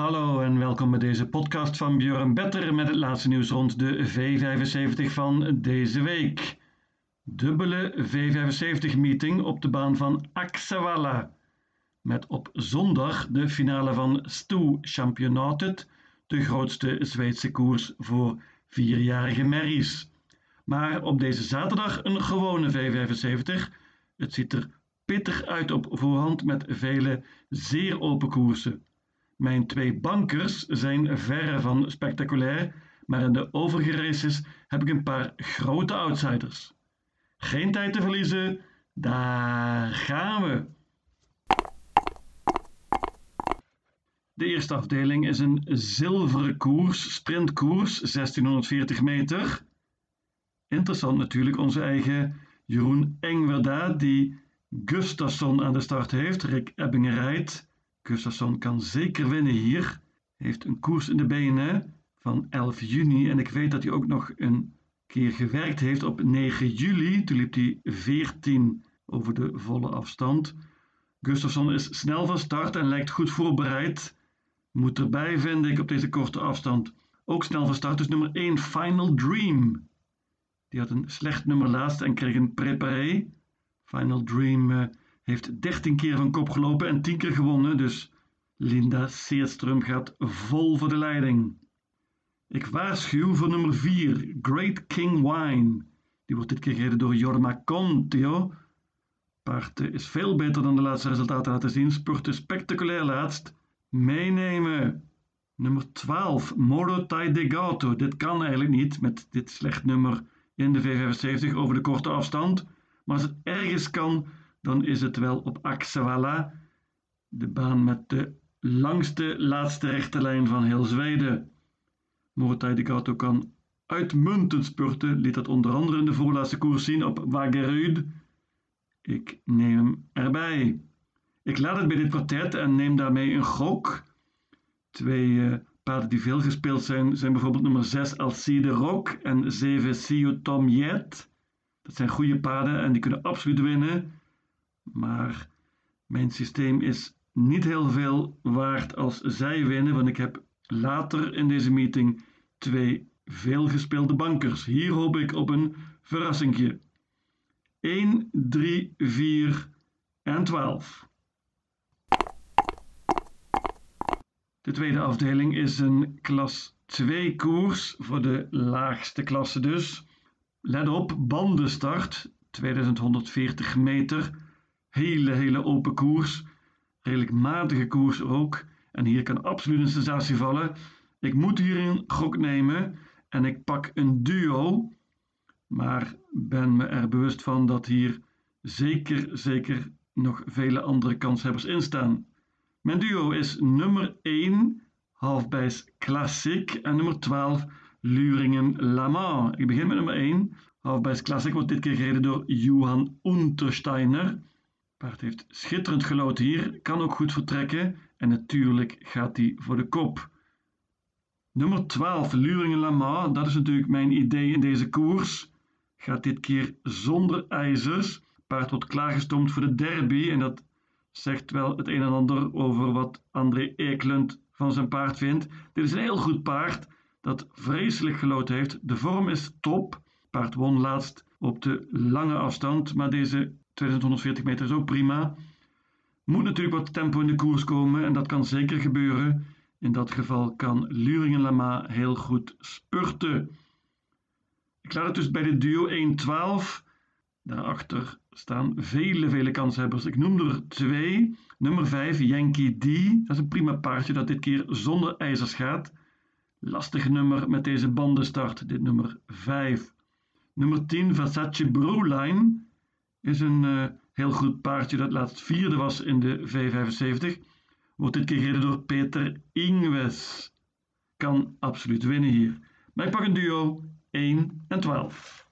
Hallo en welkom bij deze podcast van Björn Better met het laatste nieuws rond de V75 van deze week. Dubbele V75-meeting op de baan van Axevalla. Met op zondag de finale van Sto Championatet, de grootste Zweedse koers voor vierjarige merries. Maar op deze zaterdag een gewone V75. Het ziet er pittig uit op voorhand met vele zeer open koersen. Mijn twee bankers zijn verre van spectaculair, maar in de overige races heb ik een paar grote outsiders. Geen tijd te verliezen, daar gaan we! De eerste afdeling is een zilveren koers, sprintkoers, 1640 meter. Interessant natuurlijk onze eigen Jeroen Engwerda, die Gustafsson aan de start heeft. Rick Ebbingen rijdt. Gustafsson kan zeker winnen hier. Heeft een koers in de benen van 11 juni. En ik weet dat hij ook nog een keer gewerkt heeft op 9 juli. Toen liep hij 14 over de volle afstand. Gustafsson is snel van start en lijkt goed voorbereid. Moet erbij, vind ik, op deze korte afstand. Ook snel van start is nummer 1 Final Dream. Die had een slecht nummer laatst en kreeg een preparé. Final Dream uh, heeft 13 keer van kop gelopen en 10 keer gewonnen, dus Linda Seerström gaat vol voor de leiding. Ik waarschuw voor nummer 4, Great King Wine. Die wordt dit keer gereden door Jorma Contio. Paard is veel beter dan de laatste resultaten laten zien. Spurte spectaculair laatst. Meenemen. Nummer 12, Moro Tai de Gato. Dit kan eigenlijk niet met dit slecht nummer in de V75 over de korte afstand. Maar als het ergens kan, dan is het wel op Axevalla, de baan met de langste laatste rechte lijn van heel Zweden. Morotai de Gato kan uitmuntend spurten, liet dat onder andere in de voorlaatste koers zien op Wagerud. Ik neem hem erbij. Ik laat het bij dit kwartet en neem daarmee een gok. Twee uh, paarden die veel gespeeld zijn, zijn bijvoorbeeld nummer 6 Alcide Rock en 7 Siu Tom Yet. Dat zijn goede paarden en die kunnen absoluut winnen. Maar mijn systeem is niet heel veel waard als zij winnen, want ik heb later in deze meeting twee veelgespeelde bankers. Hier hoop ik op een verrassingje. 1, 3, 4 en 12. De tweede afdeling is een klas 2 koers voor de laagste klasse dus. Let op, bandenstart, 2140 meter. Hele, hele open koers. Redelijk matige koers ook. En hier kan absoluut een sensatie vallen. Ik moet hier een gok nemen en ik pak een duo. Maar ben me er bewust van dat hier zeker, zeker nog vele andere kanshebbers in staan. Mijn duo is nummer 1, Halfbijs Classic, en nummer 12, Luringen Lamar. Ik begin met nummer 1. Halfbijs Classic wordt dit keer gereden door Johan Untersteiner. Paard heeft schitterend gelood hier, kan ook goed vertrekken en natuurlijk gaat hij voor de kop. Nummer 12, Luringen Lamar, dat is natuurlijk mijn idee in deze koers. Gaat dit keer zonder ijzers. Paard wordt klaargestoomd voor de derby en dat zegt wel het een en ander over wat André Eklund van zijn paard vindt. Dit is een heel goed paard dat vreselijk gelood heeft. De vorm is top. Paard won laatst op de lange afstand, maar deze 2140 meter is ook prima. Moet natuurlijk wat tempo in de koers komen en dat kan zeker gebeuren. In dat geval kan Luringen Lama heel goed spurten. Ik laat het dus bij de duo 1-12. Daarachter staan vele, vele kanshebbers. Ik noem er twee. Nummer 5, Yankee D. Dat is een prima paardje dat dit keer zonder ijzers gaat. Lastig nummer met deze bandenstart, dit nummer 5. Nummer 10, Versace Brewline, is een uh, heel goed paardje dat laatst vierde was in de V75. Wordt dit keer gereden door Peter Ingves. Kan absoluut winnen hier. Maar ik pak een duo 1 en 12.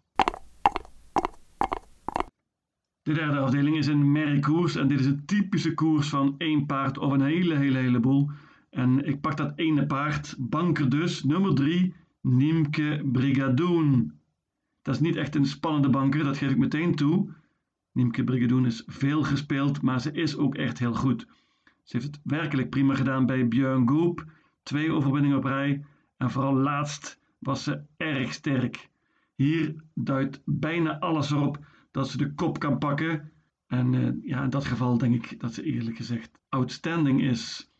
De derde afdeling is een merkkoers en dit is een typische koers van één paard of een hele, hele, heleboel. En ik pak dat ene paard, banker dus, nummer 3, Niemke Brigadoon. Dat is niet echt een spannende banker, dat geef ik meteen toe. Niemke Brigadoon is veel gespeeld, maar ze is ook echt heel goed. Ze heeft het werkelijk prima gedaan bij Björn Goop twee overwinningen op rij en vooral laatst was ze erg sterk. Hier duidt bijna alles erop dat ze de kop kan pakken. En uh, ja, in dat geval denk ik dat ze eerlijk gezegd outstanding is.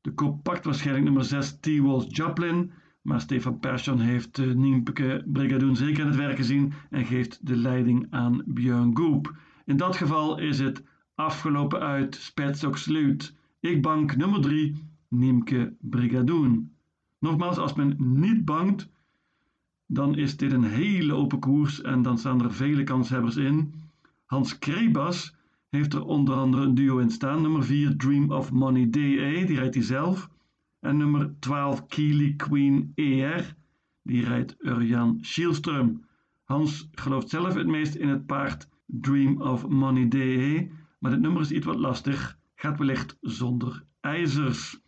De kop pakt waarschijnlijk nummer 6 T-Walls Joplin. Maar Stefan Persson heeft uh, Niempeke Brigadoon zeker aan het werk gezien en geeft de leiding aan Björn Goop. In dat geval is het afgelopen uit Spets ook sluit. Ik bank nummer 3, Niemke Brigadoon. Nogmaals, als men niet bangt, dan is dit een hele open koers en dan staan er vele kanshebbers in. Hans Krebas heeft er onder andere een duo in staan. Nummer 4 Dream of Money DE, die rijdt hij zelf. En nummer 12 Keely Queen ER, die rijdt Urjan Schielström. Hans gelooft zelf het meest in het paard Dream of Money DE, maar dit nummer is iets wat lastig, gaat wellicht zonder ijzers.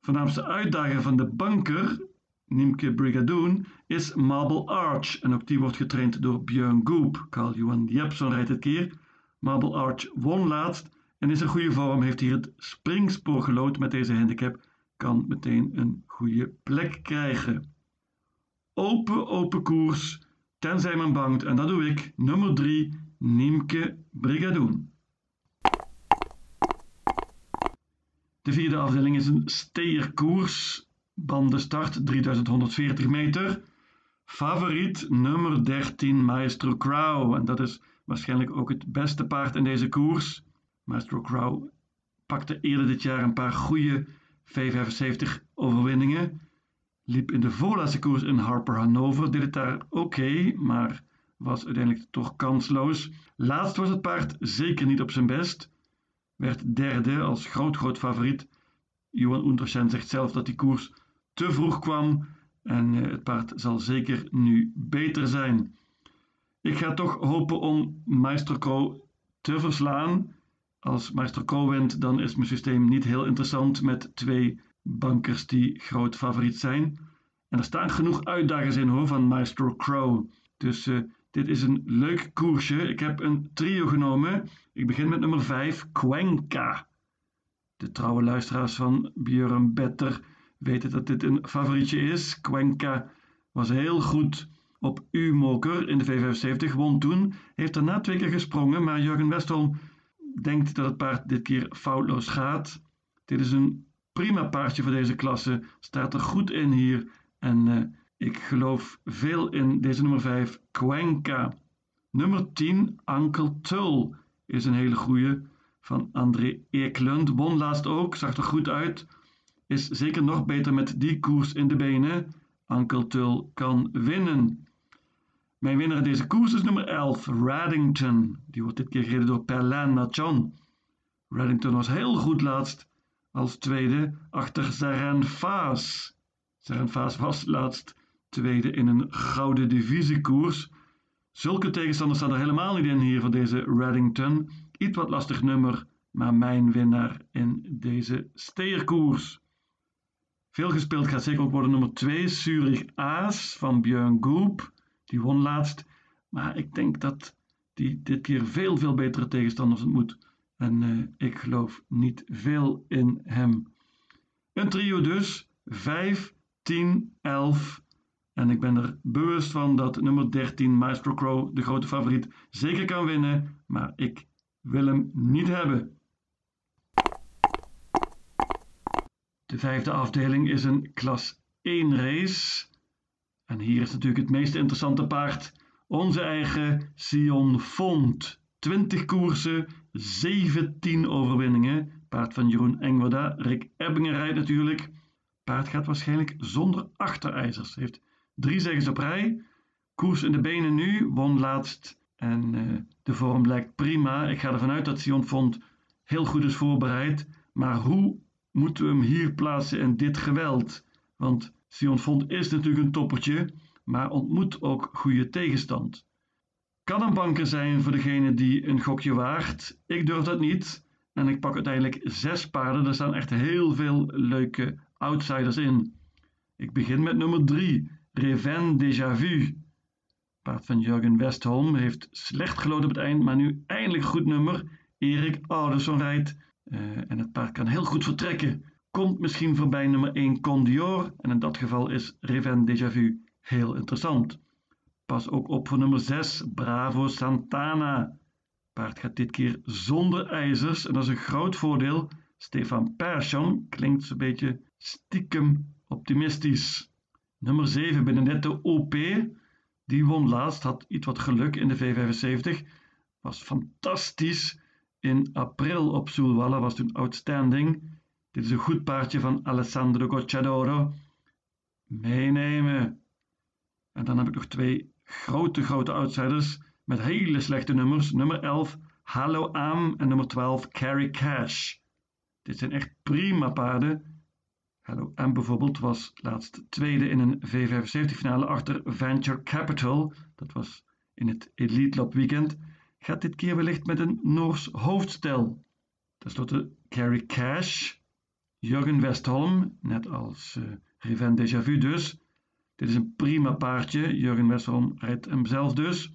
Voornaamste uitdager van de banker, Niemke Brigadoon, is Marble Arch en ook die wordt getraind door Björn Goop. Carl-Johan Jepson rijdt het keer. Marble Arch won laatst en is in goede vorm, heeft hier het springspoor gelood met deze handicap, kan meteen een goede plek krijgen. Open, open koers, tenzij men bangt en dat doe ik. Nummer 3, Niemke Brigadoon. De vierde afdeling is een steerkoers. Bandenstart 3140 meter. Favoriet nummer 13 Maestro Crow. En dat is waarschijnlijk ook het beste paard in deze koers. Maestro Crow pakte eerder dit jaar een paar goede V75 overwinningen. Liep in de voorlaatste koers in Harper Hanover. Deed het daar oké, maar was uiteindelijk toch kansloos. Laatst was het paard zeker niet op zijn best. Werd derde als groot groot favoriet. Johan Unterschen zegt zelf dat die koers te vroeg kwam en eh, het paard zal zeker nu beter zijn. Ik ga toch hopen om Meister Crow te verslaan. Als Meister Crow wint, dan is mijn systeem niet heel interessant met twee bankers die groot favoriet zijn. En er staan genoeg uitdagers in hoor van Maestro Crow. Dus uh, dit is een leuk koersje. Ik heb een trio genomen. Ik begin met nummer 5, Cuenca. De trouwe luisteraars van Björn Better weten dat dit een favorietje is. Cuenca was heel goed op U-moker in de V75, won toen. Heeft daarna twee keer gesprongen, maar Jurgen Westholm denkt dat het paard dit keer foutloos gaat. Dit is een prima paardje voor deze klasse. Staat er goed in hier. En uh, ik geloof veel in deze nummer 5, Cuenca. Nummer 10, Uncle Tull, is een hele goeie van André Eklund. Won laatst ook, zag er goed uit. Is zeker nog beter met die koers in de benen. Uncle Tull kan winnen. Mijn winnaar in deze koers is nummer 11, Reddington. Die wordt dit keer gereden door Perlin Nachon. Reddington was heel goed laatst als tweede achter Zaren Faas. Faas was laatst tweede in een gouden divisiekoers. Zulke tegenstanders staan er helemaal niet in hier voor deze Reddington. Iets wat lastig nummer, maar mijn winnaar in deze steerkoers. Veel gespeeld gaat zeker ook worden nummer 2, Zurich Aas van Björn Goop. Die won laatst, maar ik denk dat die dit keer veel, veel betere tegenstanders ontmoet. En uh, ik geloof niet veel in hem. Een trio dus, 5, 10, 11 en ik ben er bewust van dat nummer 13 Maestro Crow, de grote favoriet, zeker kan winnen, maar ik wil hem niet hebben. De vijfde afdeling is een klas 1 race. En hier is natuurlijk het meest interessante paard, onze eigen Sion Font. 20 koersen, 17 overwinningen. Paard van Jeroen Engwerda. Rick Ebbingen rijdt natuurlijk. Paard gaat waarschijnlijk zonder achterijzers. Heeft Drie zegens op rij. Koers in de benen nu, won laatst. En uh, de vorm lijkt prima. Ik ga ervan uit dat Sion Font heel goed is voorbereid. Maar hoe moeten we hem hier plaatsen in dit geweld? Want Sion Font is natuurlijk een toppertje, maar ontmoet ook goede tegenstand. Kan een banker zijn voor degene die een gokje waagt? Ik durf dat niet. En ik pak uiteindelijk zes paarden. Er staan echt heel veel leuke outsiders in. Ik begin met nummer 3. Reven Déjà Vu. Paard van Jurgen Westholm heeft slecht gelood op het eind, maar nu eindelijk goed nummer. Erik Ouderson rijdt uh, en het paard kan heel goed vertrekken. Komt misschien voorbij nummer 1 Condior en in dat geval is Reven Déjà Vu heel interessant. Pas ook op voor nummer 6 Bravo Santana. Paard gaat dit keer zonder ijzers en dat is een groot voordeel. Stefan Persson klinkt zo'n beetje stiekem optimistisch. Nummer 7 Benedetto OP. Die won laatst, had iets wat geluk in de V75. Was fantastisch. In april op Soelwalla was toen outstanding. Dit is een goed paardje van Alessandro Gocciadoro. Meenemen. En dan heb ik nog twee grote, grote outsiders met hele slechte nummers. Nummer 11 Hallo Am en nummer 12 Carry Cash. Dit zijn echt prima paarden. Hallo Am bijvoorbeeld was laatst tweede in een V75 finale achter Venture Capital. Dat was in het Elite Lab weekend. Gaat dit keer wellicht met een Noors hoofdstel. Ten slotte Carry Cash. Jurgen Westholm, net als uh, Déjà Vu dus. Dit is een prima paardje. Jurgen Westholm rijdt hem zelf dus.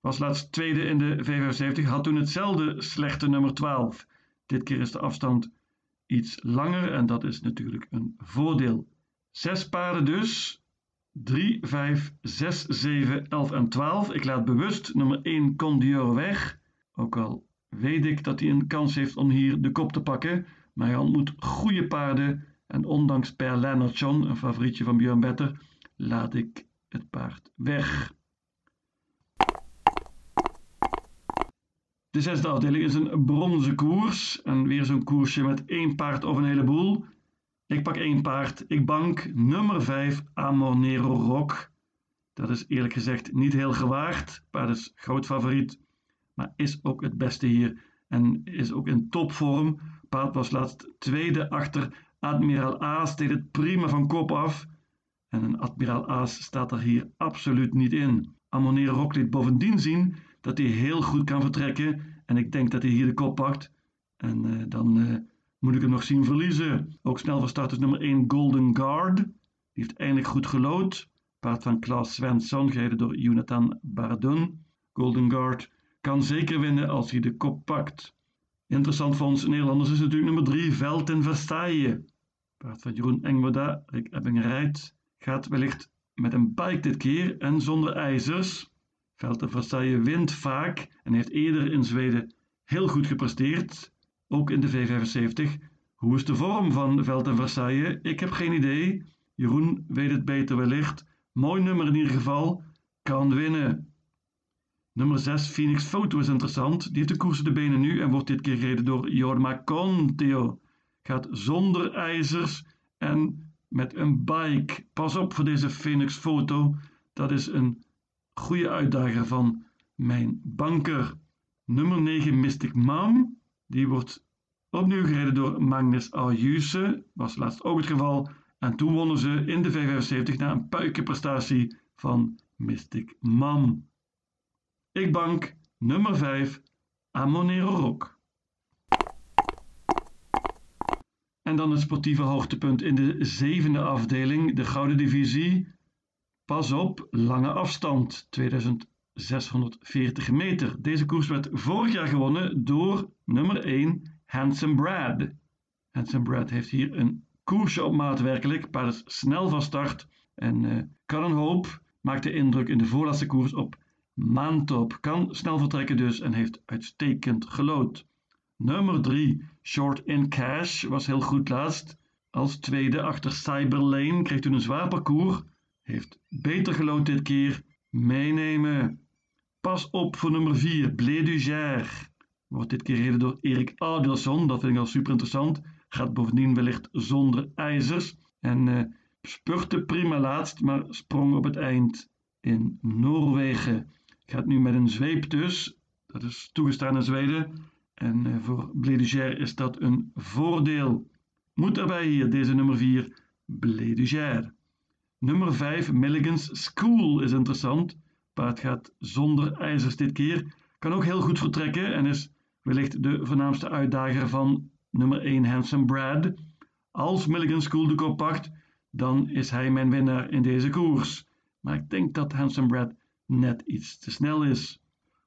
Was laatst tweede in de V75, had toen hetzelfde slechte nummer 12. Dit keer is de afstand iets langer en dat is natuurlijk een voordeel. Zes paarden dus. 3, 5, 6, 7, 11 en 12. Ik laat bewust nummer 1 Condior weg. Ook al weet ik dat hij een kans heeft om hier de kop te pakken. Maar hij ontmoet goede paarden. En ondanks Per Lennartson, een favorietje van Björn Better, laat ik het paard weg. De zesde afdeling is een bronzen koers. En weer zo'n koersje met één paard of een heleboel. Ik pak één paard. Ik bank nummer 5 Amonero Rock. Dat is eerlijk gezegd niet heel gewaagd. Paard is groot favoriet. Maar is ook het beste hier. En is ook in topvorm. Paard was laatst tweede achter Admiraal Aas. Deed het prima van kop af. En een Admiraal Aas staat er hier absoluut niet in. Amonero Rock liet bovendien zien dat hij heel goed kan vertrekken. En ik denk dat hij hier de kop pakt. En uh, dan uh, moet ik hem nog zien verliezen. Ook snel van start nummer 1 Golden Guard. Die heeft eindelijk goed gelood. Paard van Klaas Svensson, gereden door Jonathan Bardun. Golden Guard kan zeker winnen als hij de kop pakt. Interessant voor ons Nederlanders is natuurlijk nummer 3 Veld in Versailles. Paard van Jeroen Engwerda, Rick Ebbing rijdt. Gaat wellicht met een bike dit keer en zonder ijzers. Velten Versailles wint vaak en heeft eerder in Zweden heel goed gepresteerd, ook in de V75. Hoe is de vorm van Velten Versailles? Ik heb geen idee. Jeroen weet het beter wellicht. Mooi nummer in ieder geval. Kan winnen. Nummer 6, Phoenix Photo is interessant. Die heeft de koers de benen nu en wordt dit keer gereden door Jorma Conteo. Gaat zonder ijzers en met een bike. Pas op voor deze Phoenix Photo. Dat is een goede uitdager van mijn banker. Nummer 9 Mystic Mom. Die wordt opnieuw gereden door Magnus Ayuse. Was laatst ook het geval. En toen wonnen ze in de V75 na een puikenprestatie van Mystic Mom. Ik bank nummer 5 Amonero Rock. En dan het sportieve hoogtepunt in de zevende afdeling, de Gouden Divisie. Pas op, lange afstand, 2640 meter. Deze koers werd vorig jaar gewonnen door nummer 1 Handsome Brad. Handsome Brad heeft hier een koersje op maat werkelijk. Paard is snel van start en uh, kan een hoop. Maakte indruk in de voorlaatste koers op Maantop. Kan snel vertrekken dus en heeft uitstekend gelood. Nummer 3 Short in Cash was heel goed laatst. Als tweede achter Cyberlane kreeg toen een zwaar parcours heeft beter gelood dit keer. Meenemen. Pas op voor nummer 4, Blé du Wordt dit keer gereden door Erik Adelson. Dat vind ik al super interessant. Gaat bovendien wellicht zonder ijzers. En uh, spurte prima laatst, maar sprong op het eind in Noorwegen. Gaat nu met een zweep dus. Dat is toegestaan in Zweden. En uh, voor Blé du is dat een voordeel. Moet daarbij hier deze nummer 4, Blé du Nummer 5, Milligan's School is interessant. Paard gaat zonder ijzers dit keer. Kan ook heel goed vertrekken en is wellicht de voornaamste uitdager van nummer 1 Handsome Brad. Als Milligan's School de kop pakt, dan is hij mijn winnaar in deze koers. Maar ik denk dat Handsome Brad net iets te snel is.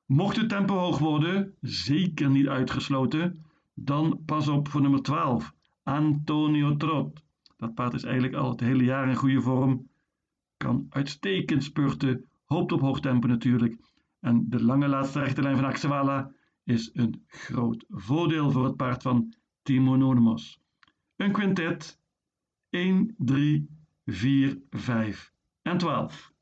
Mocht het tempo hoog worden, zeker niet uitgesloten, dan pas op voor nummer 12, Antonio Trot. Dat paard is eigenlijk al het hele jaar in goede vorm. Kan uitstekend spurten, hoopt op hoog tempo natuurlijk. En de lange laatste rechte lijn van Axewala is een groot voordeel voor het paard van Timo Nonemos. Een quintet 1, 3, 4, 5 en 12.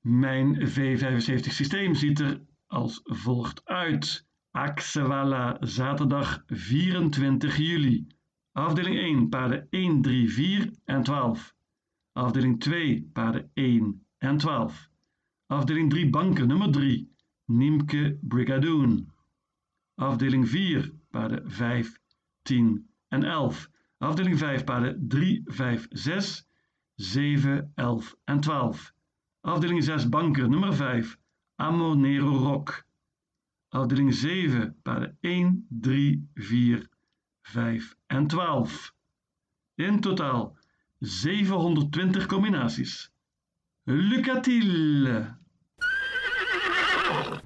Mijn V75 systeem ziet er als volgt uit. Axewala, zaterdag 24 juli. Afdeling 1, paarden 1, 3, 4 en 12. Afdeling 2, paarden 1 en 12. Afdeling 3, banken nummer 3, Niemke Brigadoon. Afdeling 4, paarden 5, 10 en 11. Afdeling 5, paarden 3, 5, 6, 7, 11 en 12. Afdeling 6, banken nummer 5, Amonero Rock. Afdeling 7, paarden 1, 3, 4, 5 en 12. In totaal 720 combinaties. Lucatil!